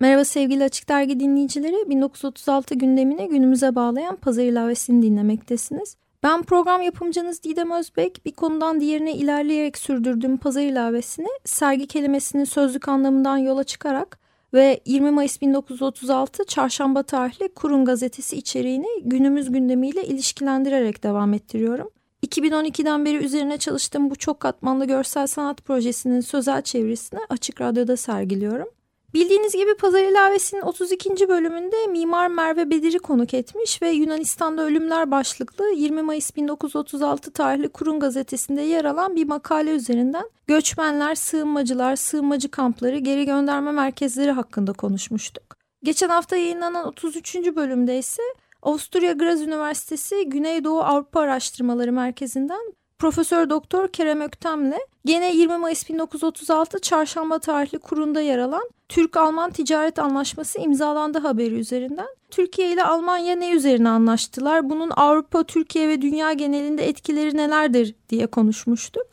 Merhaba sevgili Açık Dergi dinleyicileri. 1936 gündemini günümüze bağlayan pazar ilavesini dinlemektesiniz. Ben program yapımcınız Didem Özbek. Bir konudan diğerine ilerleyerek sürdürdüğüm pazar ilavesini sergi kelimesinin sözlük anlamından yola çıkarak ve 20 Mayıs 1936 çarşamba tarihli Kurun gazetesi içeriğini günümüz gündemiyle ilişkilendirerek devam ettiriyorum. 2012'den beri üzerine çalıştığım bu çok katmanlı görsel sanat projesinin sözel çevirisini Açık Radyo'da sergiliyorum. Bildiğiniz gibi Pazar İlavesi'nin 32. bölümünde Mimar Merve Bedir'i konuk etmiş ve Yunanistan'da Ölümler başlıklı 20 Mayıs 1936 tarihli Kurun gazetesinde yer alan bir makale üzerinden göçmenler, sığınmacılar, sığınmacı kampları, geri gönderme merkezleri hakkında konuşmuştuk. Geçen hafta yayınlanan 33. bölümde ise Avusturya Graz Üniversitesi Güneydoğu Avrupa Araştırmaları Merkezi'nden Profesör Doktor Kerem Öktem'le gene 20 Mayıs 1936 çarşamba tarihli kurunda yer alan Türk-Alman Ticaret Anlaşması imzalandı haberi üzerinden. Türkiye ile Almanya ne üzerine anlaştılar? Bunun Avrupa, Türkiye ve dünya genelinde etkileri nelerdir diye konuşmuştuk.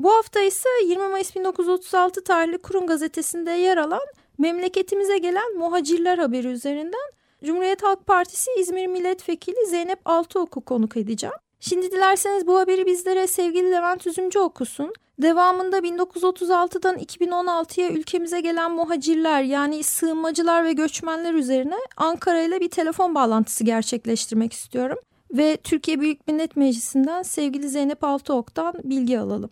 Bu hafta ise 20 Mayıs 1936 tarihli Kurum gazetesinde yer alan memleketimize gelen muhacirler haberi üzerinden Cumhuriyet Halk Partisi İzmir Milletvekili Zeynep Altıok'u konuk edeceğim. Şimdi dilerseniz bu haberi bizlere sevgili Levent Üzümcü okusun. Devamında 1936'dan 2016'ya ülkemize gelen muhacirler yani sığınmacılar ve göçmenler üzerine Ankara ile bir telefon bağlantısı gerçekleştirmek istiyorum. Ve Türkiye Büyük Millet Meclisi'nden sevgili Zeynep Altıok'tan bilgi alalım.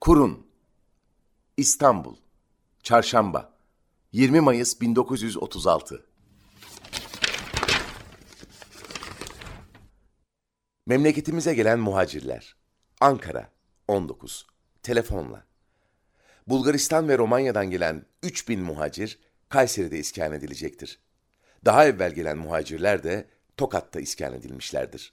Kurun İstanbul Çarşamba 20 Mayıs 1936 Memleketimize gelen muhacirler. Ankara 19. Telefonla. Bulgaristan ve Romanya'dan gelen 3000 muhacir Kayseri'de iskan edilecektir. Daha evvel gelen muhacirler de Tokat'ta iskan edilmişlerdir.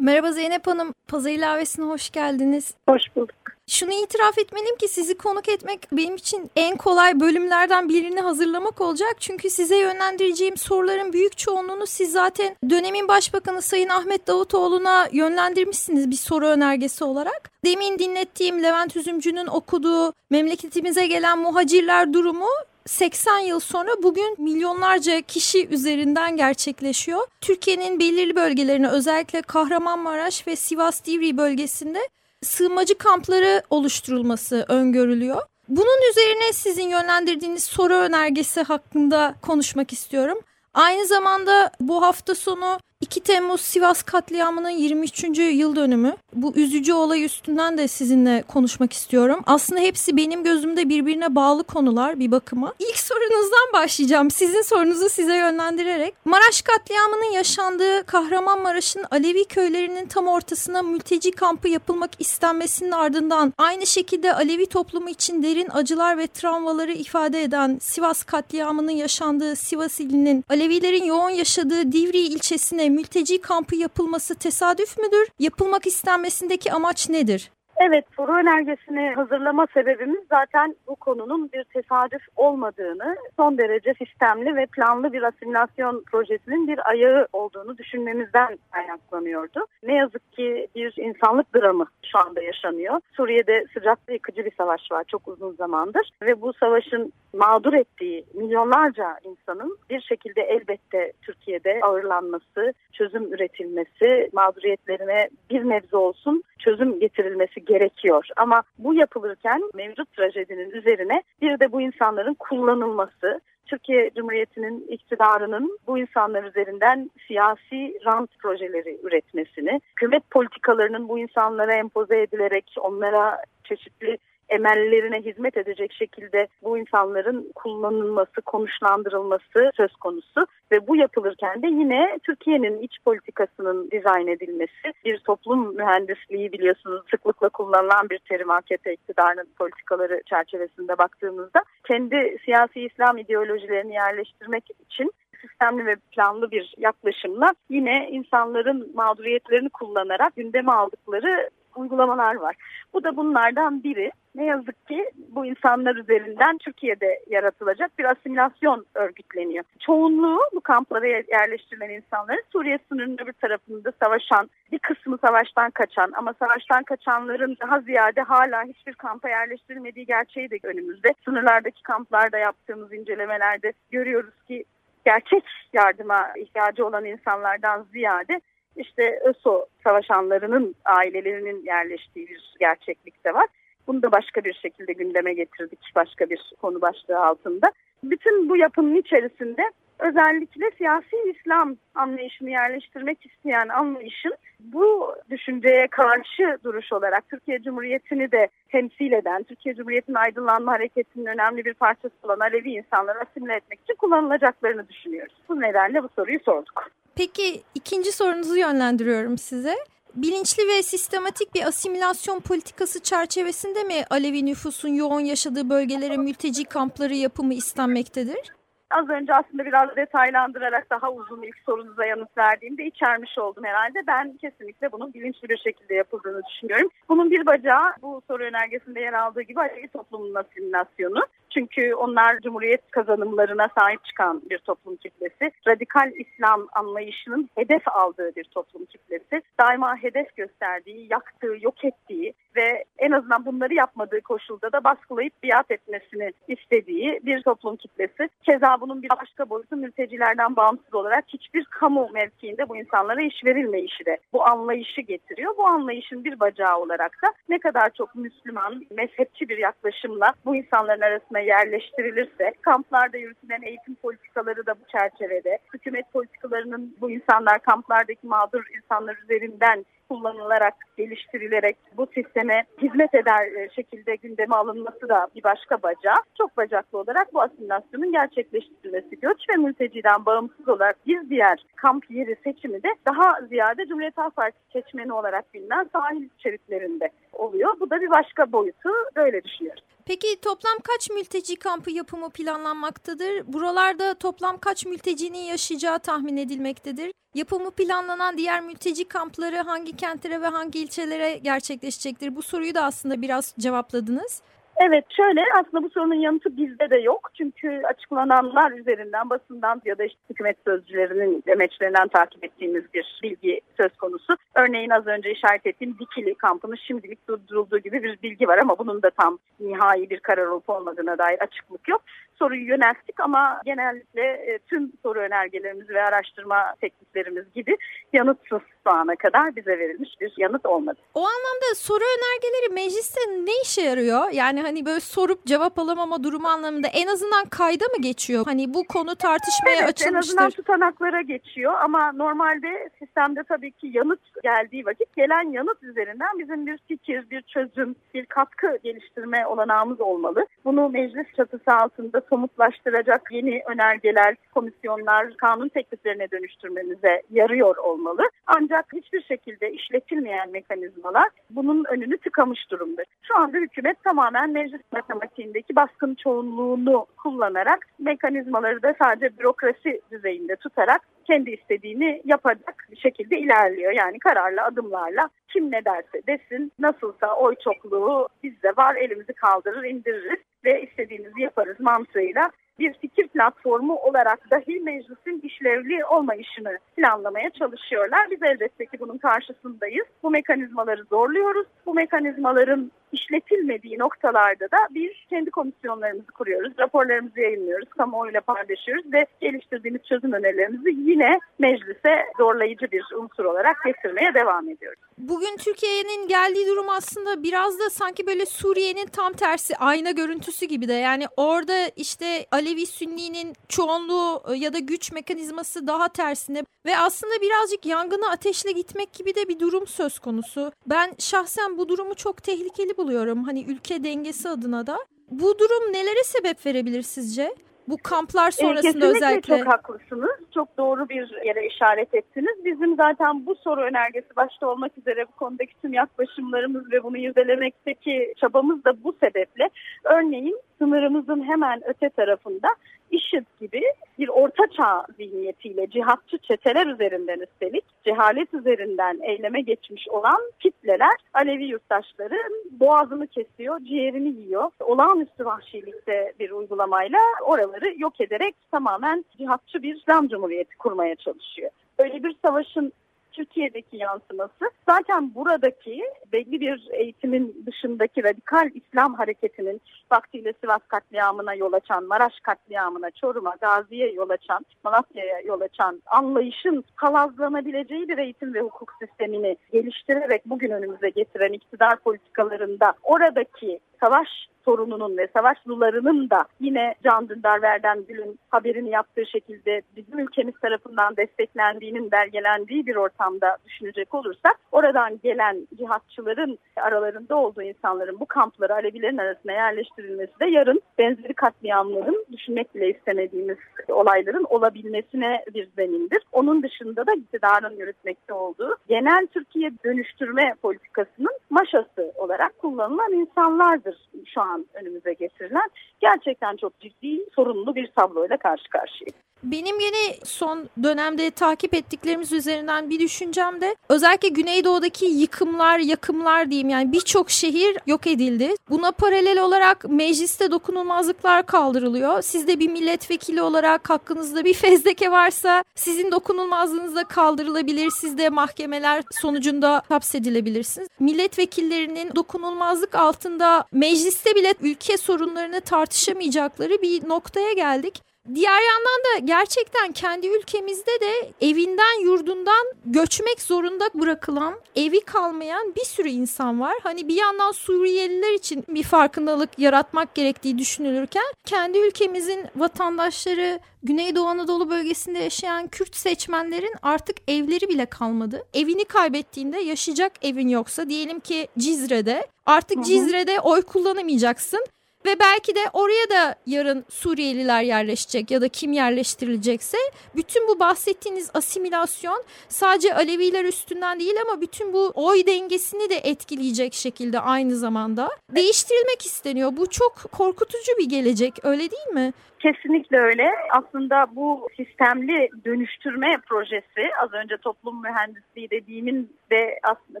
Merhaba Zeynep Hanım, Pazar ilavesine hoş geldiniz. Hoş bulduk. Şunu itiraf etmeliyim ki sizi konuk etmek benim için en kolay bölümlerden birini hazırlamak olacak. Çünkü size yönlendireceğim soruların büyük çoğunluğunu siz zaten dönemin başbakanı Sayın Ahmet Davutoğlu'na yönlendirmişsiniz bir soru önergesi olarak. Demin dinlettiğim Levent Üzümcü'nün okuduğu memleketimize gelen muhacirler durumu 80 yıl sonra bugün milyonlarca kişi üzerinden gerçekleşiyor. Türkiye'nin belirli bölgelerine özellikle Kahramanmaraş ve Sivas Divri bölgesinde sığınmacı kampları oluşturulması öngörülüyor. Bunun üzerine sizin yönlendirdiğiniz soru önergesi hakkında konuşmak istiyorum. Aynı zamanda bu hafta sonu 2 Temmuz Sivas katliamının 23. yıl dönümü. Bu üzücü olay üstünden de sizinle konuşmak istiyorum. Aslında hepsi benim gözümde birbirine bağlı konular bir bakıma. İlk sorunuzdan başlayacağım. Sizin sorunuzu size yönlendirerek. Maraş katliamının yaşandığı Kahramanmaraş'ın Alevi köylerinin tam ortasına mülteci kampı yapılmak istenmesinin ardından aynı şekilde Alevi toplumu için derin acılar ve travmaları ifade eden Sivas katliamının yaşandığı Sivas ilinin Alevilerin yoğun yaşadığı Divri ilçesine mülteci kampı yapılması tesadüf müdür? Yapılmak istenmesindeki amaç nedir? Evet, soru önergesini hazırlama sebebimiz zaten bu konunun bir tesadüf olmadığını, son derece sistemli ve planlı bir asimilasyon projesinin bir ayağı olduğunu düşünmemizden kaynaklanıyordu. Ne yazık ki bir insanlık dramı şu anda yaşanıyor. Suriye'de sıcak ve yıkıcı bir savaş var çok uzun zamandır ve bu savaşın mağdur ettiği milyonlarca insanın bir şekilde elbette Türkiye'de ağırlanması, çözüm üretilmesi, mağduriyetlerine bir nebze olsun çözüm getirilmesi gerekiyor. Ama bu yapılırken mevcut trajedinin üzerine bir de bu insanların kullanılması, Türkiye Cumhuriyeti'nin iktidarının bu insanlar üzerinden siyasi rant projeleri üretmesini, hükümet politikalarının bu insanlara empoze edilerek onlara çeşitli emellerine hizmet edecek şekilde bu insanların kullanılması, konuşlandırılması söz konusu. Ve bu yapılırken de yine Türkiye'nin iç politikasının dizayn edilmesi, bir toplum mühendisliği biliyorsunuz sıklıkla kullanılan bir terim AKP iktidarının politikaları çerçevesinde baktığımızda kendi siyasi İslam ideolojilerini yerleştirmek için sistemli ve planlı bir yaklaşımla yine insanların mağduriyetlerini kullanarak gündeme aldıkları uygulamalar var. Bu da bunlardan biri. Ne yazık ki bu insanlar üzerinden Türkiye'de yaratılacak bir asimilasyon örgütleniyor. Çoğunluğu bu kamplara yerleştirilen insanların Suriye sınırının öbür tarafında savaşan, bir kısmı savaştan kaçan ama savaştan kaçanların daha ziyade hala hiçbir kampa yerleştirilmediği gerçeği de önümüzde. Sınırlardaki kamplarda yaptığımız incelemelerde görüyoruz ki gerçek yardıma ihtiyacı olan insanlardan ziyade işte ÖSO savaşanlarının ailelerinin yerleştiği bir gerçeklik de var. Bunu da başka bir şekilde gündeme getirdik başka bir konu başlığı altında. Bütün bu yapının içerisinde özellikle siyasi İslam anlayışını yerleştirmek isteyen anlayışın bu düşünceye karşı duruş olarak Türkiye Cumhuriyeti'ni de temsil eden, Türkiye Cumhuriyeti'nin aydınlanma hareketinin önemli bir parçası olan Alevi insanları asimile etmek için kullanılacaklarını düşünüyoruz. Bu nedenle bu soruyu sorduk. Peki ikinci sorunuzu yönlendiriyorum size. Bilinçli ve sistematik bir asimilasyon politikası çerçevesinde mi Alevi nüfusun yoğun yaşadığı bölgelere mülteci kampları yapımı istenmektedir? Az önce aslında biraz detaylandırarak daha uzun ilk sorunuza yanıt verdiğimde içermiş oldum herhalde. Ben kesinlikle bunun bilinçli bir şekilde yapıldığını düşünüyorum. Bunun bir bacağı bu soru önergesinde yer aldığı gibi Alevi toplumunun asimilasyonu. Çünkü onlar Cumhuriyet kazanımlarına sahip çıkan bir toplum kitlesi. Radikal İslam anlayışının hedef aldığı bir toplum kitlesi. Daima hedef gösterdiği, yaktığı, yok ettiği ve en azından bunları yapmadığı koşulda da baskılayıp biat etmesini istediği bir toplum kitlesi. Keza bunun bir başka boyutu mültecilerden bağımsız olarak hiçbir kamu mevkiinde bu insanlara iş verilmeyişi de bu anlayışı getiriyor. Bu anlayışın bir bacağı olarak da ne kadar çok Müslüman, mezhepçi bir yaklaşımla bu insanların arasına yerleştirilirse, kamplarda yürütülen eğitim politikaları da bu çerçevede, hükümet politikalarının bu insanlar kamplardaki mağdur insanlar üzerinden kullanılarak, geliştirilerek bu sisteme hizmet eder e, şekilde gündeme alınması da bir başka bacağı. Çok bacaklı olarak bu asimilasyonun gerçekleştirilmesi. Göç ve mülteciden bağımsız olarak bir diğer kamp yeri seçimi de daha ziyade Cumhuriyet Halk Partisi seçmeni olarak bilinen sahil şeritlerinde oluyor. Bu da bir başka boyutu. Böyle düşünüyorum. Peki toplam kaç mülteci kampı yapımı planlanmaktadır? Buralarda toplam kaç mültecinin yaşayacağı tahmin edilmektedir? Yapımı planlanan diğer mülteci kampları hangi kentlere ve hangi ilçelere gerçekleşecektir? Bu soruyu da aslında biraz cevapladınız. Evet şöyle aslında bu sorunun yanıtı bizde de yok. Çünkü açıklananlar üzerinden basından ya da işte hükümet sözcülerinin demeçlerinden takip ettiğimiz bir bilgi söz konusu. Örneğin az önce işaret ettiğim Dikili kampının şimdilik durdurulduğu gibi bir bilgi var ama bunun da tam nihai bir karar olup olmadığına dair açıklık yok. Soruyu yönelttik ama genellikle e, tüm soru önergelerimiz ve araştırma tekniklerimiz gibi yanıtsız şu ana kadar bize verilmiş bir yanıt olmadı. O anlamda soru önergeleri mecliste ne işe yarıyor? Yani hani böyle sorup cevap alamama durumu anlamında en azından kayda mı geçiyor? Hani bu konu tartışmaya evet, açılmıştır. en azından tutanaklara geçiyor ama normalde sistemde tabii ki yanıt geldiği vakit gelen yanıt üzerinden bizim bir fikir, bir çözüm, bir katkı geliştirme olanağımız olmalı. Bunu meclis çatısı altında somutlaştıracak yeni önergeler, komisyonlar, kanun tekliflerine dönüştürmemize yarıyor olmalı. Ancak hiçbir şekilde işletilmeyen mekanizmalar bunun önünü tıkamış durumda. Şu anda hükümet tamamen meclis matematiğindeki baskın çoğunluğunu kullanarak mekanizmaları da sadece bürokrasi düzeyinde tutarak kendi istediğini yapacak bir şekilde ilerliyor. Yani kararlı adımlarla kim ne derse desin nasılsa oy çokluğu bizde var elimizi kaldırır indiririz ve istediğimizi yaparız mantığıyla bir fikir platformu olarak dahi meclisin işlevli olmayışını planlamaya çalışıyorlar. Biz elbette ki bunun karşısındayız. Bu mekanizmaları zorluyoruz. Bu mekanizmaların işletilmediği noktalarda da biz kendi komisyonlarımızı kuruyoruz, raporlarımızı yayınlıyoruz, kamuoyuyla paylaşıyoruz ve geliştirdiğimiz çözüm önerilerimizi yine meclise zorlayıcı bir unsur olarak getirmeye devam ediyoruz. Bugün Türkiye'nin geldiği durum aslında biraz da sanki böyle Suriye'nin tam tersi ayna görüntüsü gibi de yani orada işte Alevi Sünni'nin çoğunluğu e, ya da güç mekanizması daha tersine ve aslında birazcık yangını ateşle gitmek gibi de bir durum söz konusu. Ben şahsen bu durumu çok tehlikeli buluyorum. Hani ülke dengesi adına da. Bu durum nelere sebep verebilir sizce? Bu kamplar sonrasında Kesinlikle özellikle. çok haklısınız. Çok doğru bir yere işaret ettiniz. Bizim zaten bu soru önergesi başta olmak üzere bu konudaki tüm yaklaşımlarımız ve bunu irdelemekteki çabamız da bu sebeple. Örneğin sınırımızın hemen öte tarafında IŞİD gibi bir orta çağ zihniyetiyle cihatçı çeteler üzerinden üstelik cehalet üzerinden eyleme geçmiş olan kitleler Alevi yurttaşların boğazını kesiyor, ciğerini yiyor. Olağanüstü vahşilikte bir uygulamayla oraları yok ederek tamamen cihatçı bir İslam Cumhuriyeti kurmaya çalışıyor. Öyle bir savaşın Türkiye'deki yansıması. Zaten buradaki belli bir eğitimin dışındaki radikal İslam hareketinin vaktiyle Sivas katliamına yol açan, Maraş katliamına, Çorum'a, Gazi'ye yol açan, Malatya'ya yol açan anlayışın kalazlanabileceği bir eğitim ve hukuk sistemini geliştirerek bugün önümüze getiren iktidar politikalarında oradaki savaş sorununun ve savaş sularının da yine Can Dündar Verden Gül'ün haberini yaptığı şekilde bizim ülkemiz tarafından desteklendiğinin belgelendiği bir ortamda düşünecek olursak oradan gelen cihatçıların aralarında olduğu insanların bu kampları Alevilerin arasına yerleştirilmesi de yarın benzeri katliamların düşünmek bile istemediğimiz olayların olabilmesine bir zemindir. Onun dışında da iktidarın yürütmekte olduğu genel Türkiye dönüştürme politikasının maşası olarak kullanılan insanlardır şu an önümüze getirilen. Gerçekten çok ciddi sorunlu bir tabloyla karşı karşıyayız. Benim yine son dönemde takip ettiklerimiz üzerinden bir düşüncem de özellikle Güneydoğu'daki yıkımlar, yakımlar diyeyim yani birçok şehir yok edildi. Buna paralel olarak mecliste dokunulmazlıklar kaldırılıyor. Siz de bir milletvekili olarak hakkınızda bir fezleke varsa sizin dokunulmazlığınız da kaldırılabilir. Siz de mahkemeler sonucunda hapsedilebilirsiniz. Milletvekillerinin dokunulmazlık altında mecliste bile ülke sorunlarını tartışamayacakları bir noktaya geldik. Diğer yandan da gerçekten kendi ülkemizde de evinden yurdundan göçmek zorunda bırakılan, evi kalmayan bir sürü insan var. Hani bir yandan Suriyeliler için bir farkındalık yaratmak gerektiği düşünülürken kendi ülkemizin vatandaşları Güneydoğu Anadolu bölgesinde yaşayan Kürt seçmenlerin artık evleri bile kalmadı. Evini kaybettiğinde yaşayacak evin yoksa diyelim ki Cizre'de artık Cizre'de oy kullanamayacaksın. Ve belki de oraya da yarın Suriyeliler yerleşecek ya da kim yerleştirilecekse bütün bu bahsettiğiniz asimilasyon sadece Aleviler üstünden değil ama bütün bu oy dengesini de etkileyecek şekilde aynı zamanda değiştirilmek isteniyor. Bu çok korkutucu bir gelecek öyle değil mi? Kesinlikle öyle. Aslında bu sistemli dönüştürme projesi az önce toplum mühendisliği dediğimin de aslında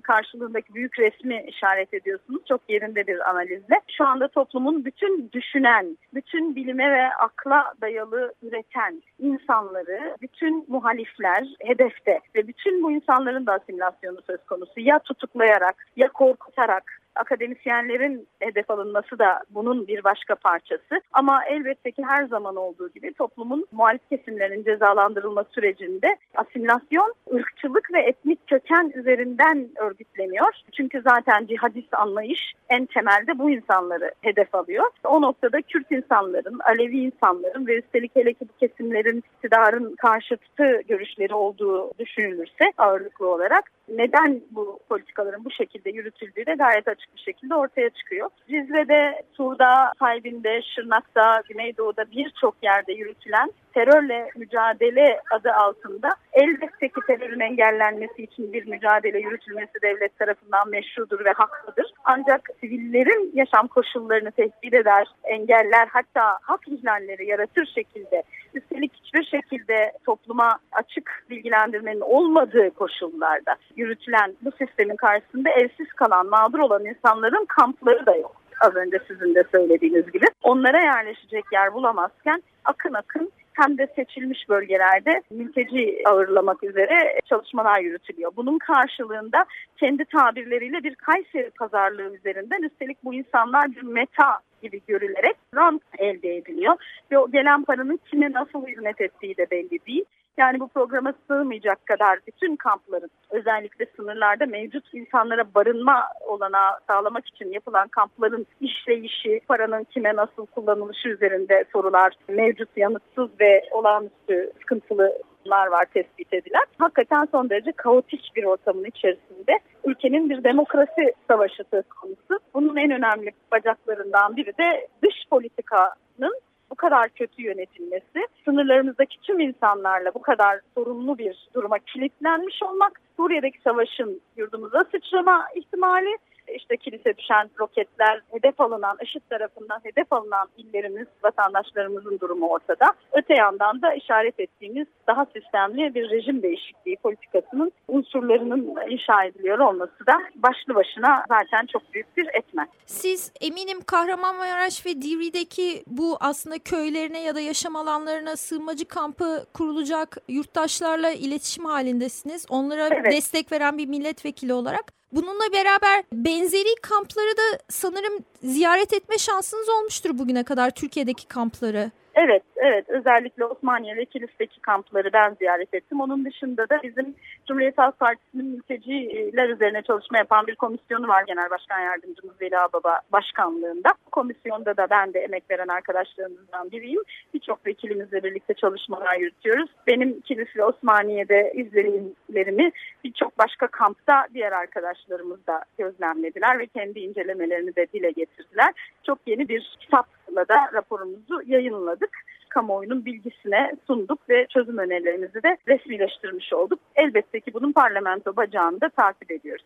karşılığındaki büyük resmi işaret ediyorsunuz. Çok yerinde bir analizle. Şu anda toplumun bütün düşünen, bütün bilime ve akla dayalı üreten insanları, bütün muhalifler hedefte ve bütün bu insanların da asimilasyonu söz konusu. Ya tutuklayarak ya korkutarak akademisyenlerin hedef alınması da bunun bir başka parçası. Ama elbette ki her zaman olduğu gibi toplumun muhalif kesimlerinin cezalandırılma sürecinde asimilasyon, ırkçılık ve etnik köken üzerinden örgütleniyor. Çünkü zaten cihadist anlayış en temelde bu insanları hedef alıyor. O noktada Kürt insanların, Alevi insanların ve üstelik hele ki bu kesimlerin iktidarın karşıtı görüşleri olduğu düşünülürse ağırlıklı olarak neden bu politikaların bu şekilde yürütüldüğü de gayet açık bir şekilde ortaya çıkıyor. Cizre'de, Sur'da, Haybin'de, Şırnak'ta, Güneydoğu'da birçok yerde yürütülen terörle mücadele adı altında elbette ki terörün engellenmesi için bir mücadele yürütülmesi devlet tarafından meşrudur ve haklıdır. Ancak sivillerin yaşam koşullarını tehdit eder, engeller hatta hak ihlalleri yaratır şekilde üstelik hiçbir şekilde topluma açık bilgilendirmenin olmadığı koşullarda yürütülen bu sistemin karşısında evsiz kalan, mağdur olan insanların kampları da yok. Az önce sizin de söylediğiniz gibi. Onlara yerleşecek yer bulamazken akın akın hem de seçilmiş bölgelerde mülteci ağırlamak üzere çalışmalar yürütülüyor. Bunun karşılığında kendi tabirleriyle bir Kayseri pazarlığı üzerinden üstelik bu insanlar bir meta gibi görülerek rant elde ediliyor. Ve o gelen paranın kime nasıl hizmet ettiği de belli değil. Yani bu programa sığmayacak kadar bütün kampların özellikle sınırlarda mevcut insanlara barınma olanağı sağlamak için yapılan kampların işleyişi, paranın kime nasıl kullanılışı üzerinde sorular mevcut yanıtsız ve olağanüstü sıkıntılı sorunlar var tespit edilen. Hakikaten son derece kaotik bir ortamın içerisinde ülkenin bir demokrasi savaşı söz konusu. Bunun en önemli bacaklarından biri de dış politikanın bu kadar kötü yönetilmesi, sınırlarımızdaki tüm insanlarla bu kadar sorunlu bir duruma kilitlenmiş olmak, Suriye'deki savaşın yurdumuza sıçrama ihtimali işte kilise düşen roketler, hedef alınan, IŞİD tarafından hedef alınan illerimiz, vatandaşlarımızın durumu ortada. Öte yandan da işaret ettiğimiz daha sistemli bir rejim değişikliği politikasının unsurlarının inşa ediliyor olması da başlı başına zaten çok büyük bir etmen. Siz eminim Kahramanmaraş ve Divri'deki bu aslında köylerine ya da yaşam alanlarına sığınmacı kampı kurulacak yurttaşlarla iletişim halindesiniz. Onlara evet. destek veren bir milletvekili olarak. Bununla beraber benzeri kampları da sanırım ziyaret etme şansınız olmuştur bugüne kadar Türkiye'deki kampları. Evet, evet. Özellikle Osmaniye ve Kilis'teki kampları ben ziyaret ettim. Onun dışında da bizim Cumhuriyet Halk Partisi'nin mülteciler üzerine çalışma yapan bir komisyonu var Genel Başkan Yardımcımız Veli Ağbaba başkanlığında. Komisyonda da ben de emek veren arkadaşlarımızdan biriyim. Birçok vekilimizle birlikte çalışmalar yürütüyoruz. Benim Kilis ve Osmaniye'de izlenimlerimi birçok başka kampta diğer arkadaşlarımız da gözlemlediler ve kendi incelemelerini de dile getirdiler. Çok yeni bir kitapla da raporumuzu yayınladık kamuoyunun bilgisine sunduk ve çözüm önerilerimizi de resmileştirmiş olduk. Elbette ki bunun parlamento bacağını da takip ediyoruz.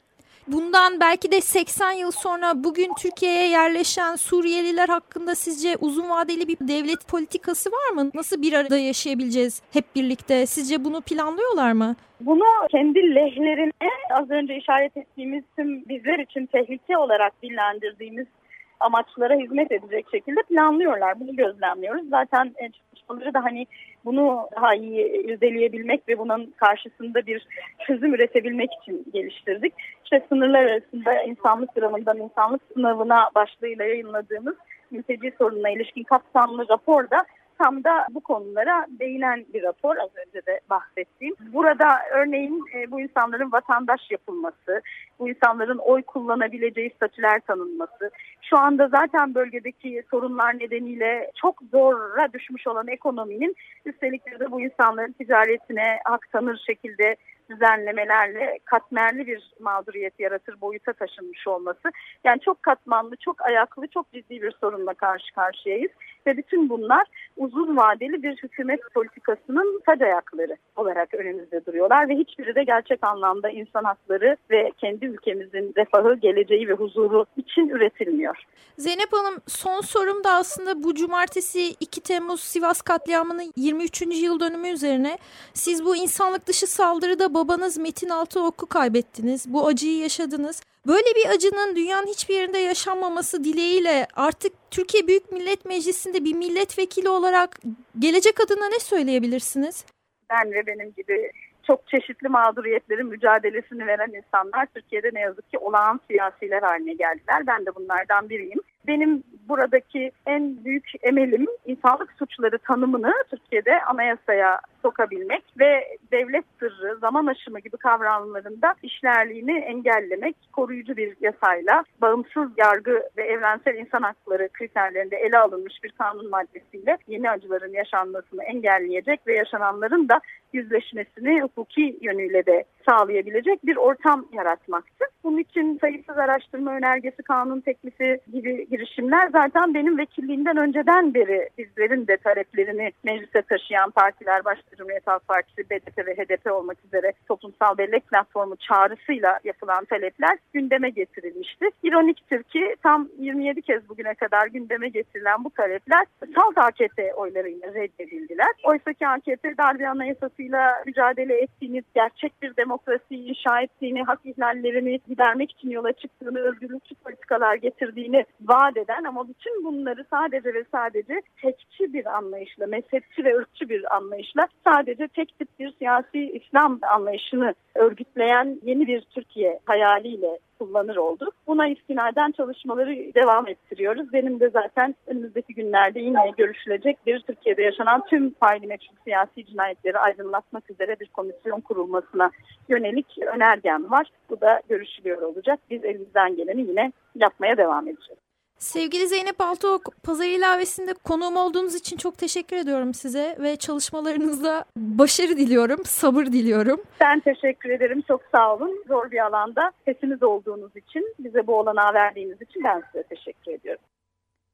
Bundan belki de 80 yıl sonra bugün Türkiye'ye yerleşen Suriyeliler hakkında sizce uzun vadeli bir devlet politikası var mı? Nasıl bir arada yaşayabileceğiz hep birlikte? Sizce bunu planlıyorlar mı? Bunu kendi lehlerine az önce işaret ettiğimiz tüm bizler için tehlike olarak dillendirdiğimiz amaçlara hizmet edecek şekilde planlıyorlar. Bunu gözlemliyoruz. Zaten e, çalışmaları da hani bunu daha iyi irdeleyebilmek ve bunun karşısında bir çözüm üretebilmek için geliştirdik. İşte sınırlar arasında insanlık dramından insanlık sınavına başlığıyla yayınladığımız mülteci sorununa ilişkin kapsamlı raporda tam da bu konulara değinen bir rapor az önce de bahsettiğim. Burada örneğin e, bu insanların vatandaş yapılması, bu insanların oy kullanabileceği statüler tanınması, şu anda zaten bölgedeki sorunlar nedeniyle çok zora düşmüş olan ekonominin üstelik de bu insanların ticaretine hak tanır şekilde düzenlemelerle katmerli bir mağduriyet yaratır boyuta taşınmış olması. Yani çok katmanlı, çok ayaklı, çok ciddi bir sorunla karşı karşıyayız. Ve bütün bunlar uzun vadeli bir hükümet politikasının tac ayakları olarak önümüzde duruyorlar. Ve hiçbiri de gerçek anlamda insan hakları ve kendi ülkemizin refahı, geleceği ve huzuru için üretilmiyor. Zeynep Hanım son sorum da aslında bu cumartesi 2 Temmuz Sivas katliamının 23. yıl dönümü üzerine. Siz bu insanlık dışı saldırıda babanız Metin Altıok'u kaybettiniz. Bu acıyı yaşadınız. Böyle bir acının dünyanın hiçbir yerinde yaşanmaması dileğiyle artık Türkiye Büyük Millet Meclisi'nde bir milletvekili olarak gelecek adına ne söyleyebilirsiniz? Ben ve benim gibi çok çeşitli mağduriyetlerin mücadelesini veren insanlar Türkiye'de ne yazık ki olağan siyasiler haline geldiler. Ben de bunlardan biriyim. Benim buradaki en büyük emelim insanlık suçları tanımını Türkiye'de anayasaya sokabilmek ve devlet sırrı, zaman aşımı gibi kavramlarında işlerliğini engellemek, koruyucu bir yasayla bağımsız yargı ve evrensel insan hakları kriterlerinde ele alınmış bir kanun maddesiyle yeni acıların yaşanmasını engelleyecek ve yaşananların da yüzleşmesini hukuki yönüyle de sağlayabilecek bir ortam yaratmaktı. Bunun için sayısız araştırma önergesi, kanun teklifi gibi girişimler zaten benim vekilliğimden önceden beri bizlerin de taleplerini meclise taşıyan partiler, başta Cumhuriyet Halk Partisi, BDP ve HDP olmak üzere toplumsal bellek platformu çağrısıyla yapılan talepler gündeme getirilmişti. İroniktir ki tam 27 kez bugüne kadar gündeme getirilen bu talepler salt AKP oylarıyla reddedildiler. Oysa ki AKP darbe anayasasıyla mücadele ettiğiniz gerçek bir demokrasiyi inşa ettiğini, hak ihlallerini gidermek için yola çıktığını, özgürlükçü politikalar getirdiğini vaat eden ama bütün bunları sadece ve sadece tekçi bir anlayışla, mezhepçi ve ırkçı bir anlayışla sadece tek tip bir siyasi İslam anlayışını örgütleyen yeni bir Türkiye hayaliyle kullanır olduk. Buna istinaden çalışmaları devam ettiriyoruz. Benim de zaten önümüzdeki günlerde yine görüşülecek bir Türkiye'de yaşanan tüm faili meçhul siyasi cinayetleri aydınlatmak üzere bir komisyon kurulmasına yönelik önergem var. Bu da görüşülüyor olacak. Biz elimizden geleni yine yapmaya devam edeceğiz. Sevgili Zeynep Altıok, Pazar ilavesinde konuğum olduğunuz için çok teşekkür ediyorum size ve çalışmalarınızda başarı diliyorum, sabır diliyorum. Ben teşekkür ederim, çok sağ olun. Zor bir alanda sesimiz olduğunuz için, bize bu olanağı verdiğiniz için ben size teşekkür ediyorum.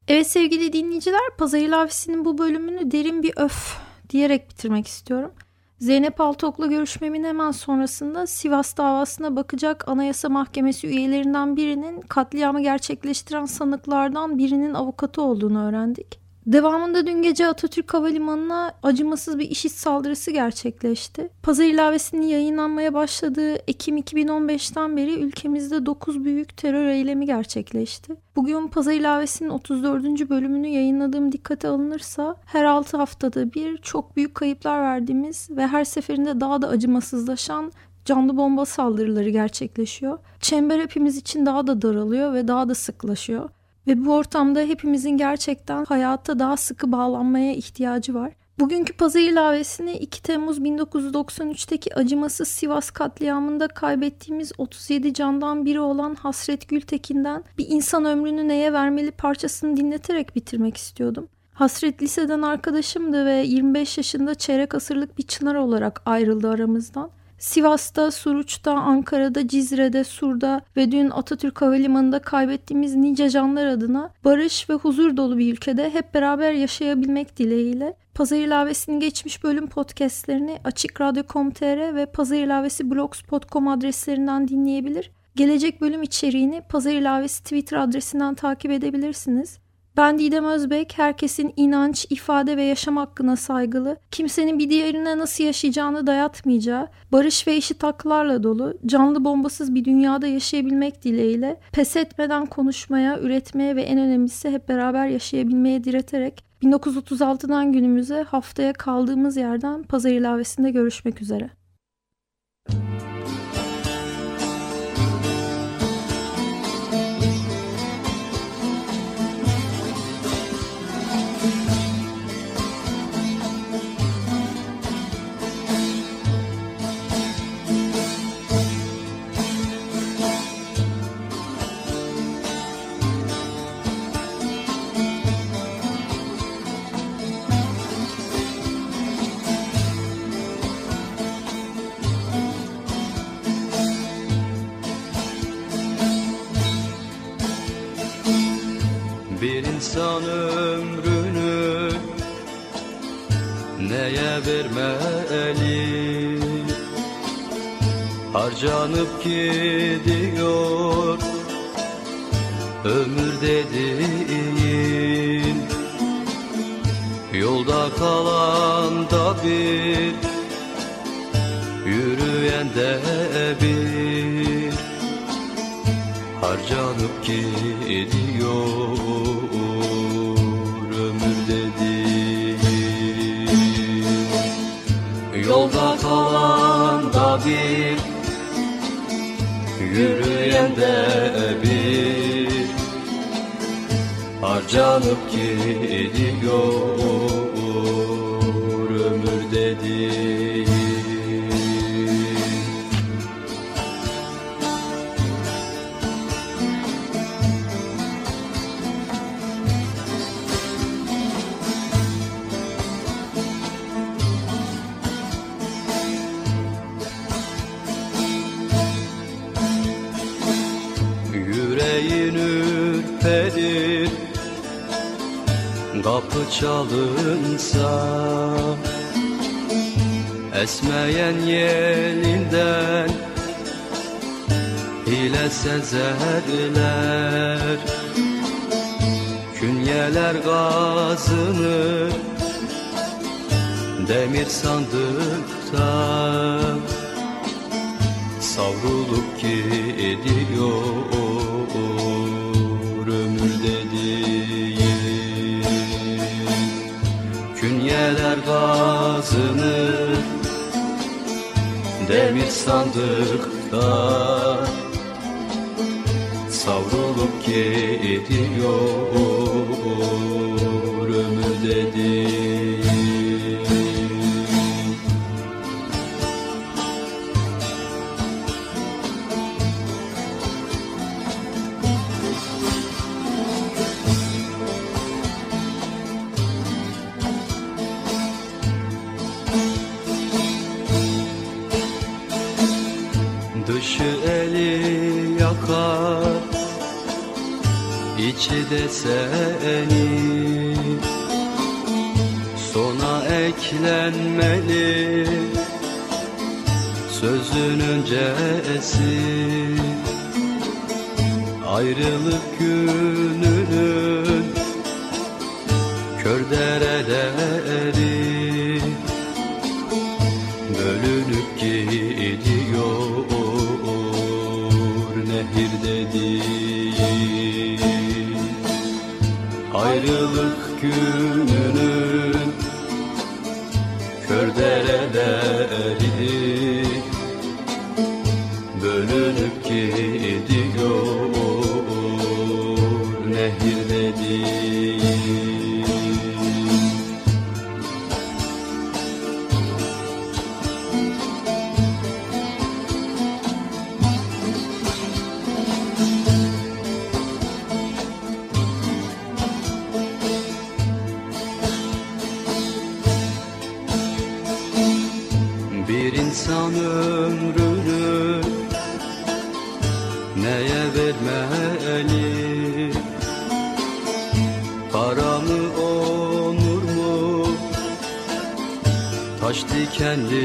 Evet sevgili dinleyiciler, Pazar ilavesinin bu bölümünü derin bir öf diyerek bitirmek istiyorum. Zeynep Altok'la görüşmemin hemen sonrasında Sivas davasına bakacak Anayasa Mahkemesi üyelerinden birinin katliamı gerçekleştiren sanıklardan birinin avukatı olduğunu öğrendik. Devamında dün gece Atatürk Havalimanı'na acımasız bir işit saldırısı gerçekleşti. Pazar ilavesinin yayınlanmaya başladığı Ekim 2015'ten beri ülkemizde 9 büyük terör eylemi gerçekleşti. Bugün Pazar ilavesinin 34. bölümünü yayınladığım dikkate alınırsa her 6 haftada bir çok büyük kayıplar verdiğimiz ve her seferinde daha da acımasızlaşan canlı bomba saldırıları gerçekleşiyor. Çember hepimiz için daha da daralıyor ve daha da sıklaşıyor. Ve bu ortamda hepimizin gerçekten hayata daha sıkı bağlanmaya ihtiyacı var. Bugünkü pazar ilavesini 2 Temmuz 1993'teki acımasız Sivas katliamında kaybettiğimiz 37 candan biri olan Hasret Gültekin'den bir insan ömrünü neye vermeli parçasını dinleterek bitirmek istiyordum. Hasret liseden arkadaşımdı ve 25 yaşında çeyrek asırlık bir çınar olarak ayrıldı aramızdan. Sivas'ta, Suruç'ta, Ankara'da, Cizre'de, Sur'da ve dün Atatürk Havalimanı'nda kaybettiğimiz nice canlar adına barış ve huzur dolu bir ülkede hep beraber yaşayabilmek dileğiyle Pazar İlavesi'nin geçmiş bölüm podcastlerini Açık Radyo.com.tr ve Pazar İlavesi blogspot.com adreslerinden dinleyebilir. Gelecek bölüm içeriğini Pazar İlavesi Twitter adresinden takip edebilirsiniz. Ben Didem Özbek, herkesin inanç, ifade ve yaşam hakkına saygılı, kimsenin bir diğerine nasıl yaşayacağını dayatmayacağı, barış ve eşit haklarla dolu, canlı bombasız bir dünyada yaşayabilmek dileğiyle, pes etmeden konuşmaya, üretmeye ve en önemlisi hep beraber yaşayabilmeye direterek 1936'dan günümüze haftaya kaldığımız yerden pazar ilavesinde görüşmek üzere. İnsan ömrünü neye vermeli? Harcanıp gidiyor ömür dediğin. Yolda kalan da bir Yürüyen de bir. Harcanıp gidiyor Yolda kalan da bir Yürüyen de bir. Harcanıp gidiyor kapı çalınsa Esmeyen yelinden hile sezerler. Künyeler gazını demir sandıkta Savrulup gidiyor gazını Demir sandıkta Savrulup gidiyor. Ömür dedi içi de seni. Sona eklenmeli. Sözün öncesi. Ayrılık gününün Kör dereleri ömrünü neye vermeli? Para mı, onur mu? Taş dikenli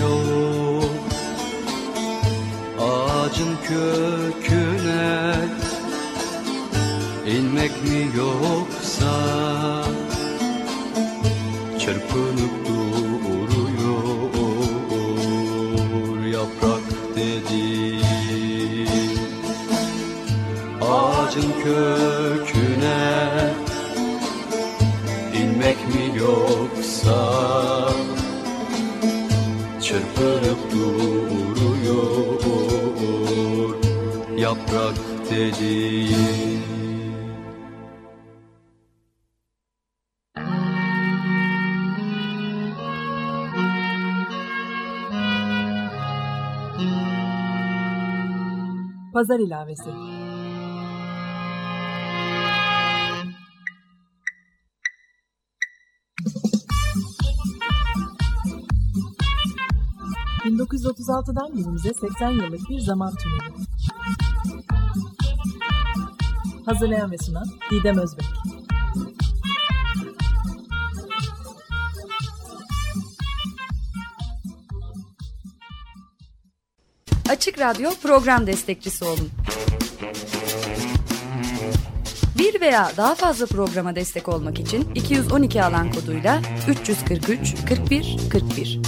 yol Ağacın köküne inmek mi yoksa köküne inmek mi yoksa Çırpınıp duruyor yaprak dediğin Pazar ilavesi. ...1936'dan günümüze 80 yıllık bir zaman tüneli. Hazırlayan ve sunan Didem Özbek. Açık Radyo program destekçisi olun. Bir veya daha fazla programa destek olmak için 212 alan koduyla 343 41 41